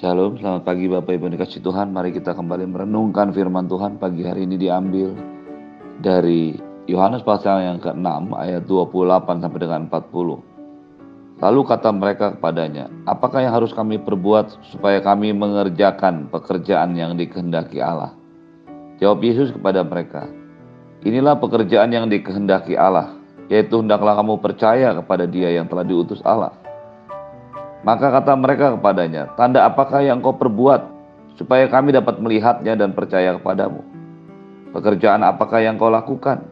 Shalom, selamat pagi Bapak Ibu dikasih Tuhan. Mari kita kembali merenungkan firman Tuhan pagi hari ini diambil dari Yohanes pasal yang ke-6 ayat 28 sampai dengan 40. Lalu kata mereka kepadanya, apakah yang harus kami perbuat supaya kami mengerjakan pekerjaan yang dikehendaki Allah? Jawab Yesus kepada mereka, inilah pekerjaan yang dikehendaki Allah, yaitu hendaklah kamu percaya kepada dia yang telah diutus Allah maka kata mereka kepadanya, tanda apakah yang kau perbuat supaya kami dapat melihatnya dan percaya kepadamu? Pekerjaan apakah yang kau lakukan?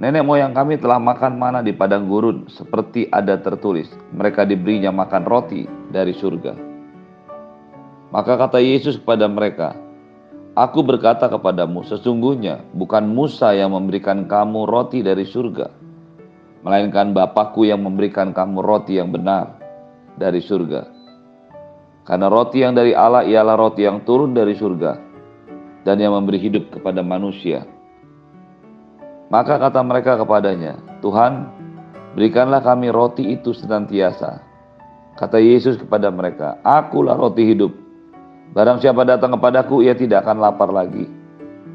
Nenek moyang kami telah makan mana di padang gurun seperti ada tertulis. Mereka diberinya makan roti dari surga. Maka kata Yesus kepada mereka, Aku berkata kepadamu, sesungguhnya bukan Musa yang memberikan kamu roti dari surga, melainkan Bapakku yang memberikan kamu roti yang benar dari surga. Karena roti yang dari Allah ialah roti yang turun dari surga dan yang memberi hidup kepada manusia. Maka kata mereka kepadanya, Tuhan, berikanlah kami roti itu senantiasa. Kata Yesus kepada mereka, Akulah roti hidup. Barang siapa datang kepadaku, ia tidak akan lapar lagi.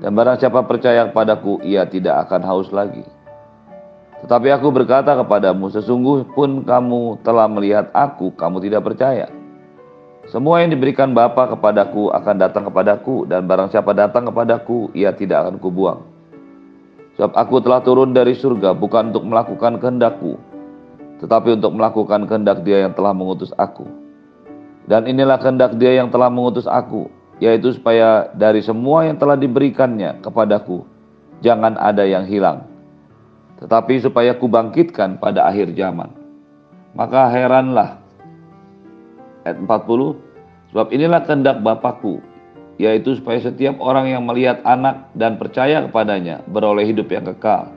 Dan barang siapa percaya kepadaku, ia tidak akan haus lagi. Tetapi aku berkata kepadamu, sesungguh pun kamu telah melihat aku, kamu tidak percaya. Semua yang diberikan Bapa kepadaku akan datang kepadaku, dan barang siapa datang kepadaku, ia tidak akan kubuang. Sebab aku telah turun dari surga bukan untuk melakukan kehendakku, tetapi untuk melakukan kehendak dia yang telah mengutus aku. Dan inilah kehendak dia yang telah mengutus aku, yaitu supaya dari semua yang telah diberikannya kepadaku, jangan ada yang hilang, tetapi supaya kubangkitkan pada akhir zaman. Maka heranlah ayat 40 sebab inilah kehendak Bapakku yaitu supaya setiap orang yang melihat anak dan percaya kepadanya beroleh hidup yang kekal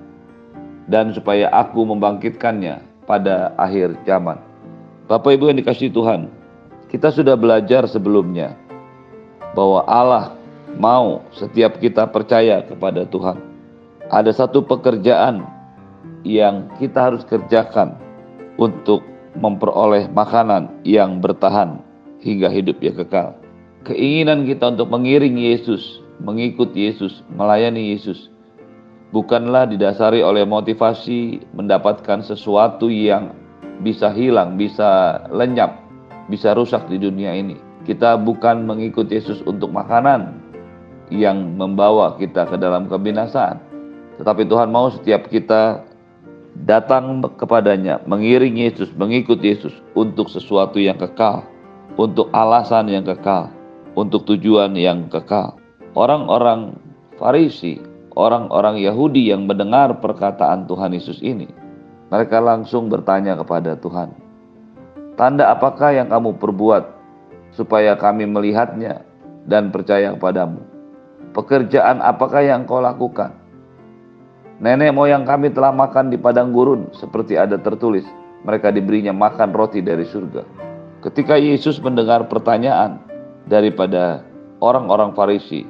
dan supaya aku membangkitkannya pada akhir zaman. Bapak Ibu yang dikasih Tuhan, kita sudah belajar sebelumnya bahwa Allah mau setiap kita percaya kepada Tuhan. Ada satu pekerjaan yang kita harus kerjakan untuk memperoleh makanan yang bertahan hingga hidup yang kekal. Keinginan kita untuk mengiring Yesus, mengikut Yesus, melayani Yesus, bukanlah didasari oleh motivasi mendapatkan sesuatu yang bisa hilang, bisa lenyap, bisa rusak di dunia ini. Kita bukan mengikut Yesus untuk makanan yang membawa kita ke dalam kebinasaan, tetapi Tuhan mau setiap kita datang kepadanya, mengiring Yesus, mengikut Yesus untuk sesuatu yang kekal, untuk alasan yang kekal, untuk tujuan yang kekal. Orang-orang Farisi, orang-orang Yahudi yang mendengar perkataan Tuhan Yesus ini, mereka langsung bertanya kepada Tuhan, "Tanda apakah yang kamu perbuat supaya kami melihatnya dan percaya kepadamu? Pekerjaan apakah yang kau lakukan?" Nenek moyang kami telah makan di padang gurun seperti ada tertulis. Mereka diberinya makan roti dari surga. Ketika Yesus mendengar pertanyaan daripada orang-orang Farisi,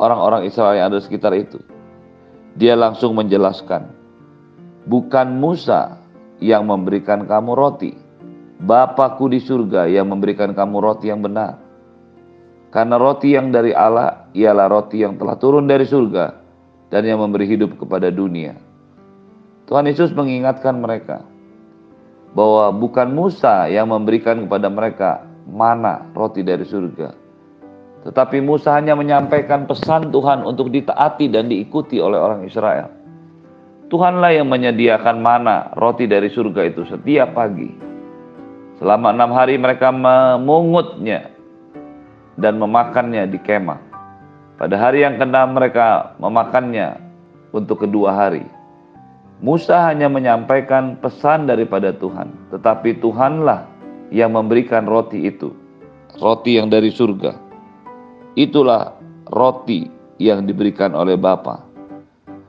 orang-orang Israel yang ada sekitar itu, dia langsung menjelaskan, bukan Musa yang memberikan kamu roti, Bapakku di surga yang memberikan kamu roti yang benar. Karena roti yang dari Allah ialah roti yang telah turun dari surga dan yang memberi hidup kepada dunia. Tuhan Yesus mengingatkan mereka bahwa bukan Musa yang memberikan kepada mereka mana roti dari surga. Tetapi Musa hanya menyampaikan pesan Tuhan untuk ditaati dan diikuti oleh orang Israel. Tuhanlah yang menyediakan mana roti dari surga itu setiap pagi. Selama enam hari mereka memungutnya dan memakannya di kemah. Pada hari yang keenam mereka memakannya untuk kedua hari. Musa hanya menyampaikan pesan daripada Tuhan, tetapi Tuhanlah yang memberikan roti itu, roti yang dari surga. Itulah roti yang diberikan oleh Bapa.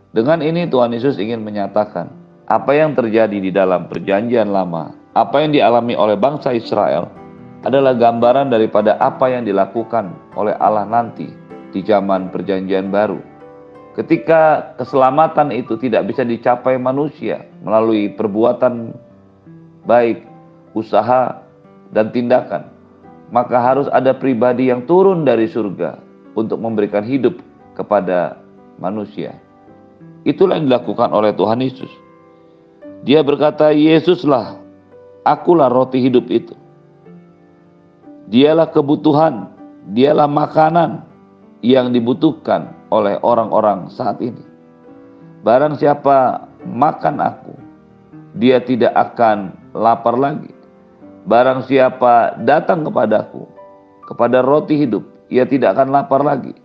Dengan ini Tuhan Yesus ingin menyatakan apa yang terjadi di dalam perjanjian lama, apa yang dialami oleh bangsa Israel adalah gambaran daripada apa yang dilakukan oleh Allah nanti di zaman Perjanjian Baru. Ketika keselamatan itu tidak bisa dicapai manusia melalui perbuatan baik, usaha, dan tindakan, maka harus ada pribadi yang turun dari surga untuk memberikan hidup kepada manusia. Itulah yang dilakukan oleh Tuhan Yesus. Dia berkata, Yesuslah, akulah roti hidup itu. Dialah kebutuhan, dialah makanan yang dibutuhkan oleh orang-orang saat ini. Barang siapa makan aku, dia tidak akan lapar lagi. Barang siapa datang kepadaku, kepada roti hidup, ia tidak akan lapar lagi.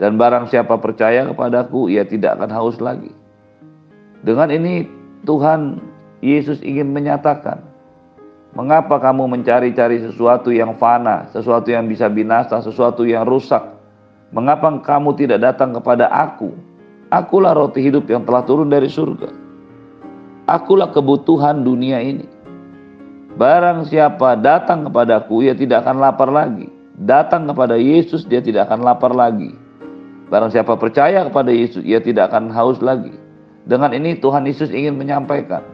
Dan barang siapa percaya kepadaku, ia tidak akan haus lagi. Dengan ini Tuhan Yesus ingin menyatakan, mengapa kamu mencari-cari sesuatu yang fana, sesuatu yang bisa binasa, sesuatu yang rusak? Mengapa kamu tidak datang kepada aku? Akulah roti hidup yang telah turun dari surga. Akulah kebutuhan dunia ini. Barang siapa datang kepadaku, ia tidak akan lapar lagi. Datang kepada Yesus, dia tidak akan lapar lagi. Barang siapa percaya kepada Yesus, ia tidak akan haus lagi. Dengan ini Tuhan Yesus ingin menyampaikan,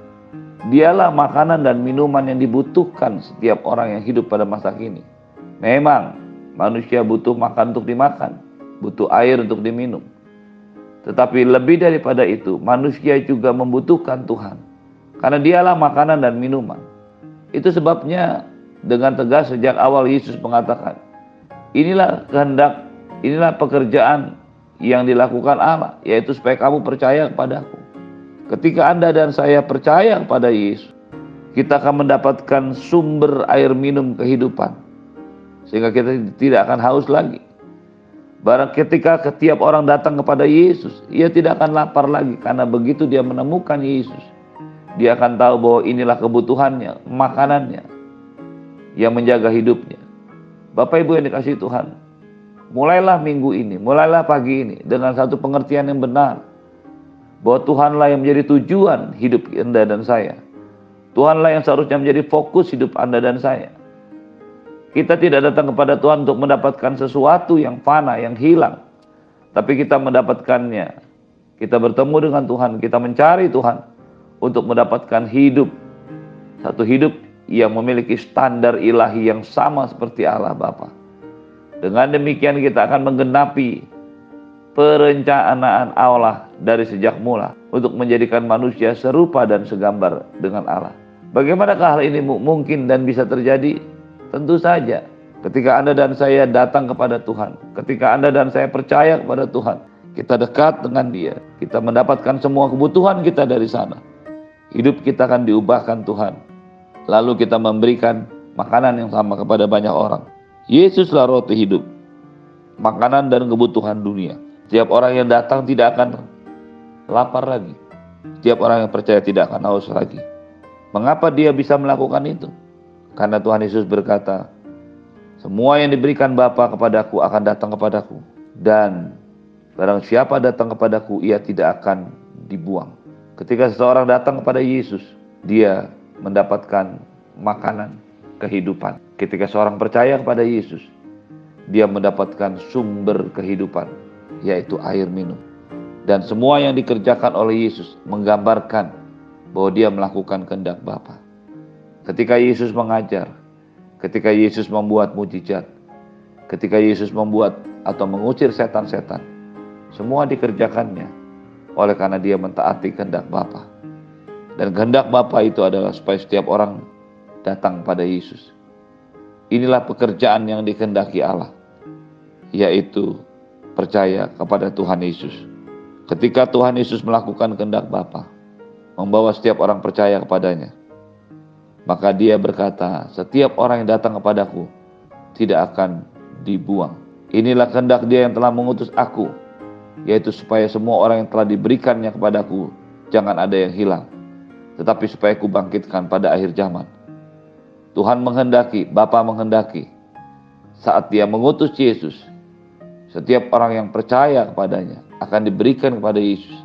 dialah makanan dan minuman yang dibutuhkan setiap orang yang hidup pada masa kini. Memang manusia butuh makan untuk dimakan, butuh air untuk diminum. Tetapi lebih daripada itu, manusia juga membutuhkan Tuhan. Karena dialah makanan dan minuman. Itu sebabnya dengan tegas sejak awal Yesus mengatakan, inilah kehendak, inilah pekerjaan yang dilakukan Allah, yaitu supaya kamu percaya kepadaku. Ketika Anda dan saya percaya kepada Yesus, kita akan mendapatkan sumber air minum kehidupan. Sehingga kita tidak akan haus lagi. Barang ketika setiap orang datang kepada Yesus, ia tidak akan lapar lagi karena begitu dia menemukan Yesus, dia akan tahu bahwa inilah kebutuhannya, makanannya yang menjaga hidupnya. Bapak Ibu yang dikasih Tuhan, Mulailah minggu ini, mulailah pagi ini dengan satu pengertian yang benar. Bahwa Tuhanlah yang menjadi tujuan hidup Anda dan saya. Tuhanlah yang seharusnya menjadi fokus hidup Anda dan saya. Kita tidak datang kepada Tuhan untuk mendapatkan sesuatu yang fana, yang hilang. Tapi kita mendapatkannya. Kita bertemu dengan Tuhan, kita mencari Tuhan untuk mendapatkan hidup. Satu hidup yang memiliki standar ilahi yang sama seperti Allah Bapa. Dengan demikian kita akan menggenapi perencanaan Allah dari sejak mula untuk menjadikan manusia serupa dan segambar dengan Allah. Bagaimanakah hal ini mungkin dan bisa terjadi? Tentu saja ketika Anda dan saya datang kepada Tuhan, ketika Anda dan saya percaya kepada Tuhan, kita dekat dengan Dia, kita mendapatkan semua kebutuhan kita dari sana. Hidup kita akan diubahkan Tuhan. Lalu kita memberikan makanan yang sama kepada banyak orang. Yesuslah roti hidup, makanan dan kebutuhan dunia. Setiap orang yang datang tidak akan lapar lagi. Setiap orang yang percaya tidak akan haus lagi. Mengapa dia bisa melakukan itu? Karena Tuhan Yesus berkata, semua yang diberikan Bapa kepadaku akan datang kepadaku. Dan barang siapa datang kepadaku, ia tidak akan dibuang. Ketika seseorang datang kepada Yesus, dia mendapatkan makanan kehidupan. Ketika seorang percaya kepada Yesus, dia mendapatkan sumber kehidupan, yaitu air minum. Dan semua yang dikerjakan oleh Yesus menggambarkan bahwa dia melakukan kehendak Bapa. Ketika Yesus mengajar, ketika Yesus membuat mujizat, ketika Yesus membuat atau mengusir setan-setan, semua dikerjakannya oleh karena dia mentaati kehendak Bapa. Dan kehendak Bapa itu adalah supaya setiap orang datang pada Yesus. Inilah pekerjaan yang dikehendaki Allah, yaitu percaya kepada Tuhan Yesus. Ketika Tuhan Yesus melakukan kehendak Bapa, membawa setiap orang percaya kepadanya, maka dia berkata, setiap orang yang datang kepadaku tidak akan dibuang. Inilah kehendak dia yang telah mengutus aku, yaitu supaya semua orang yang telah diberikannya kepadaku, jangan ada yang hilang, tetapi supaya kubangkitkan pada akhir zaman. Tuhan menghendaki, Bapa menghendaki saat dia mengutus Yesus, setiap orang yang percaya kepadanya akan diberikan kepada Yesus,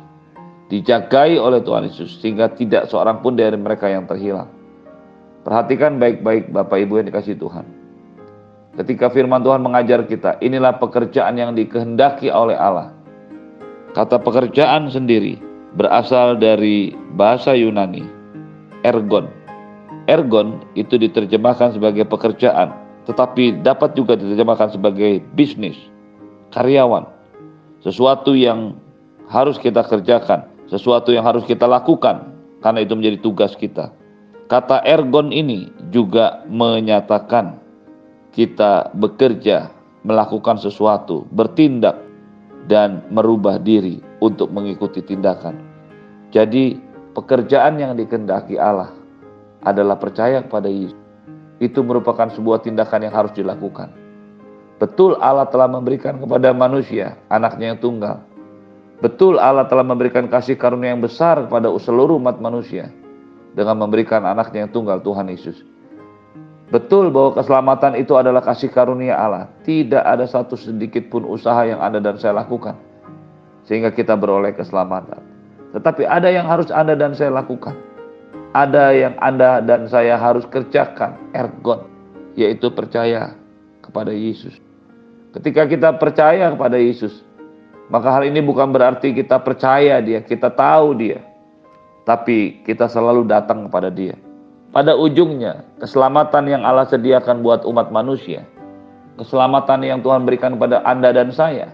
dijagai oleh Tuhan Yesus sehingga tidak seorang pun dari mereka yang terhilang. Perhatikan baik-baik Bapak Ibu yang dikasih Tuhan. Ketika firman Tuhan mengajar kita, inilah pekerjaan yang dikehendaki oleh Allah. Kata pekerjaan sendiri berasal dari bahasa Yunani, ergon, Ergon itu diterjemahkan sebagai pekerjaan tetapi dapat juga diterjemahkan sebagai bisnis, karyawan, sesuatu yang harus kita kerjakan, sesuatu yang harus kita lakukan, karena itu menjadi tugas kita. Kata ergon ini juga menyatakan kita bekerja, melakukan sesuatu, bertindak, dan merubah diri untuk mengikuti tindakan. Jadi, pekerjaan yang dikendaki Allah adalah percaya kepada Yesus. Itu merupakan sebuah tindakan yang harus dilakukan. Betul Allah telah memberikan kepada manusia anaknya yang tunggal. Betul Allah telah memberikan kasih karunia yang besar kepada seluruh umat manusia dengan memberikan anaknya yang tunggal Tuhan Yesus. Betul bahwa keselamatan itu adalah kasih karunia Allah. Tidak ada satu sedikit pun usaha yang Anda dan saya lakukan. Sehingga kita beroleh keselamatan. Tetapi ada yang harus Anda dan saya lakukan. Ada yang Anda dan saya harus kerjakan. Ergon. Yaitu percaya kepada Yesus. Ketika kita percaya kepada Yesus. Maka hal ini bukan berarti kita percaya dia. Kita tahu dia. Tapi kita selalu datang kepada dia pada ujungnya, keselamatan yang Allah sediakan buat umat manusia, keselamatan yang Tuhan berikan kepada Anda dan saya,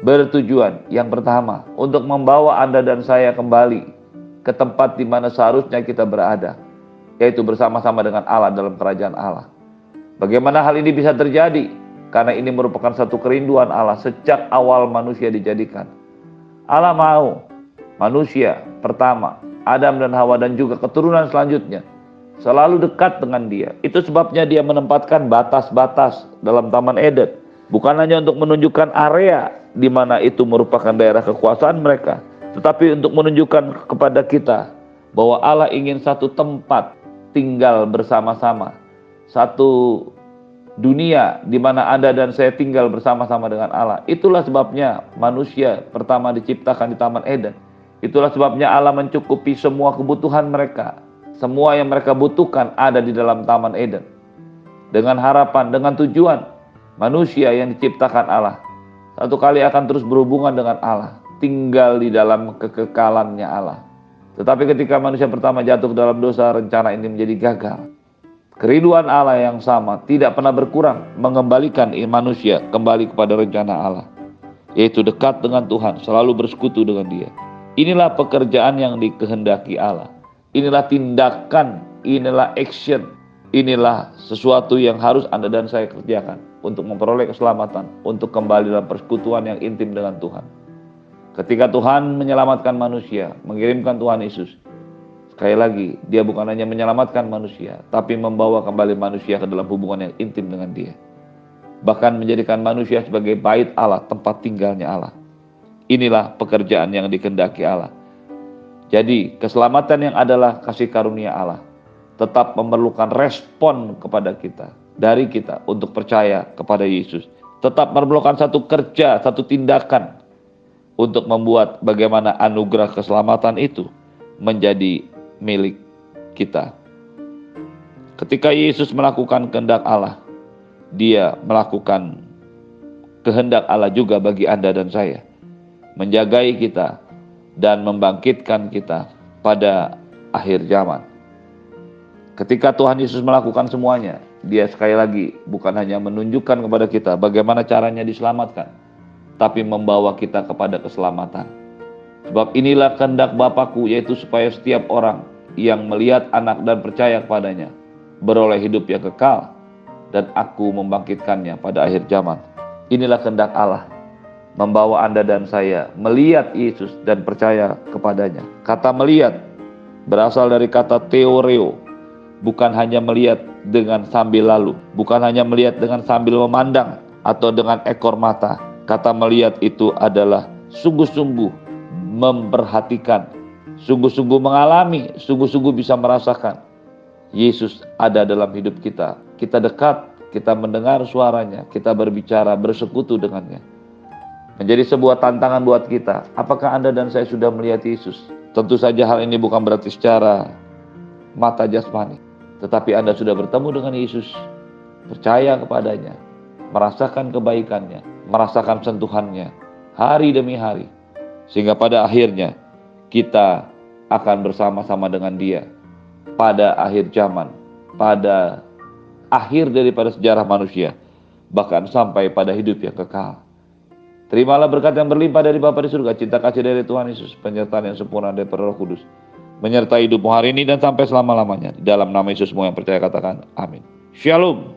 bertujuan yang pertama untuk membawa Anda dan saya kembali ke tempat di mana seharusnya kita berada, yaitu bersama-sama dengan Allah dalam kerajaan Allah. Bagaimana hal ini bisa terjadi? Karena ini merupakan satu kerinduan Allah sejak awal manusia dijadikan. Allah mau manusia pertama Adam dan Hawa dan juga keturunan selanjutnya selalu dekat dengan dia. Itu sebabnya dia menempatkan batas-batas dalam Taman Eden. Bukan hanya untuk menunjukkan area di mana itu merupakan daerah kekuasaan mereka, tetapi untuk menunjukkan kepada kita bahwa Allah ingin satu tempat tinggal bersama-sama. Satu dunia di mana Anda dan saya tinggal bersama-sama dengan Allah. Itulah sebabnya manusia pertama diciptakan di Taman Eden Itulah sebabnya Allah mencukupi semua kebutuhan mereka. Semua yang mereka butuhkan ada di dalam Taman Eden. Dengan harapan, dengan tujuan manusia yang diciptakan Allah. Satu kali akan terus berhubungan dengan Allah. Tinggal di dalam kekekalannya Allah. Tetapi ketika manusia pertama jatuh ke dalam dosa, rencana ini menjadi gagal. Keriduan Allah yang sama tidak pernah berkurang mengembalikan manusia kembali kepada rencana Allah. Yaitu dekat dengan Tuhan, selalu bersekutu dengan dia. Inilah pekerjaan yang dikehendaki Allah. Inilah tindakan, inilah action, inilah sesuatu yang harus Anda dan saya kerjakan untuk memperoleh keselamatan, untuk kembali dalam persekutuan yang intim dengan Tuhan. Ketika Tuhan menyelamatkan manusia, mengirimkan Tuhan Yesus, sekali lagi, dia bukan hanya menyelamatkan manusia, tapi membawa kembali manusia ke dalam hubungan yang intim dengan dia. Bahkan menjadikan manusia sebagai bait Allah, tempat tinggalnya Allah. Inilah pekerjaan yang dikendaki Allah. Jadi, keselamatan yang adalah kasih karunia Allah tetap memerlukan respon kepada kita, dari kita untuk percaya kepada Yesus. Tetap memerlukan satu kerja, satu tindakan untuk membuat bagaimana anugerah keselamatan itu menjadi milik kita. Ketika Yesus melakukan kehendak Allah, Dia melakukan kehendak Allah juga bagi Anda dan saya menjagai kita, dan membangkitkan kita pada akhir zaman. Ketika Tuhan Yesus melakukan semuanya, Dia sekali lagi bukan hanya menunjukkan kepada kita bagaimana caranya diselamatkan, tapi membawa kita kepada keselamatan. Sebab inilah kehendak Bapakku, yaitu supaya setiap orang yang melihat anak dan percaya kepadanya beroleh hidup yang kekal, dan aku membangkitkannya pada akhir zaman. Inilah kehendak Allah membawa Anda dan saya melihat Yesus dan percaya kepadanya. Kata melihat berasal dari kata teoreo, bukan hanya melihat dengan sambil lalu, bukan hanya melihat dengan sambil memandang atau dengan ekor mata. Kata melihat itu adalah sungguh-sungguh memperhatikan, sungguh-sungguh mengalami, sungguh-sungguh bisa merasakan Yesus ada dalam hidup kita. Kita dekat, kita mendengar suaranya, kita berbicara, bersekutu dengannya menjadi sebuah tantangan buat kita. Apakah Anda dan saya sudah melihat Yesus? Tentu saja hal ini bukan berarti secara mata jasmani, tetapi Anda sudah bertemu dengan Yesus, percaya kepadanya, merasakan kebaikannya, merasakan sentuhannya hari demi hari, sehingga pada akhirnya kita akan bersama-sama dengan Dia pada akhir zaman, pada akhir daripada sejarah manusia, bahkan sampai pada hidup yang kekal. Terimalah berkat yang berlimpah dari Bapa di surga, cinta kasih dari Tuhan Yesus, penyertaan yang sempurna dari Roh Kudus, menyertai hidupmu hari ini dan sampai selama-lamanya. Dalam nama Yesusmu yang percaya katakan, amin. Shalom.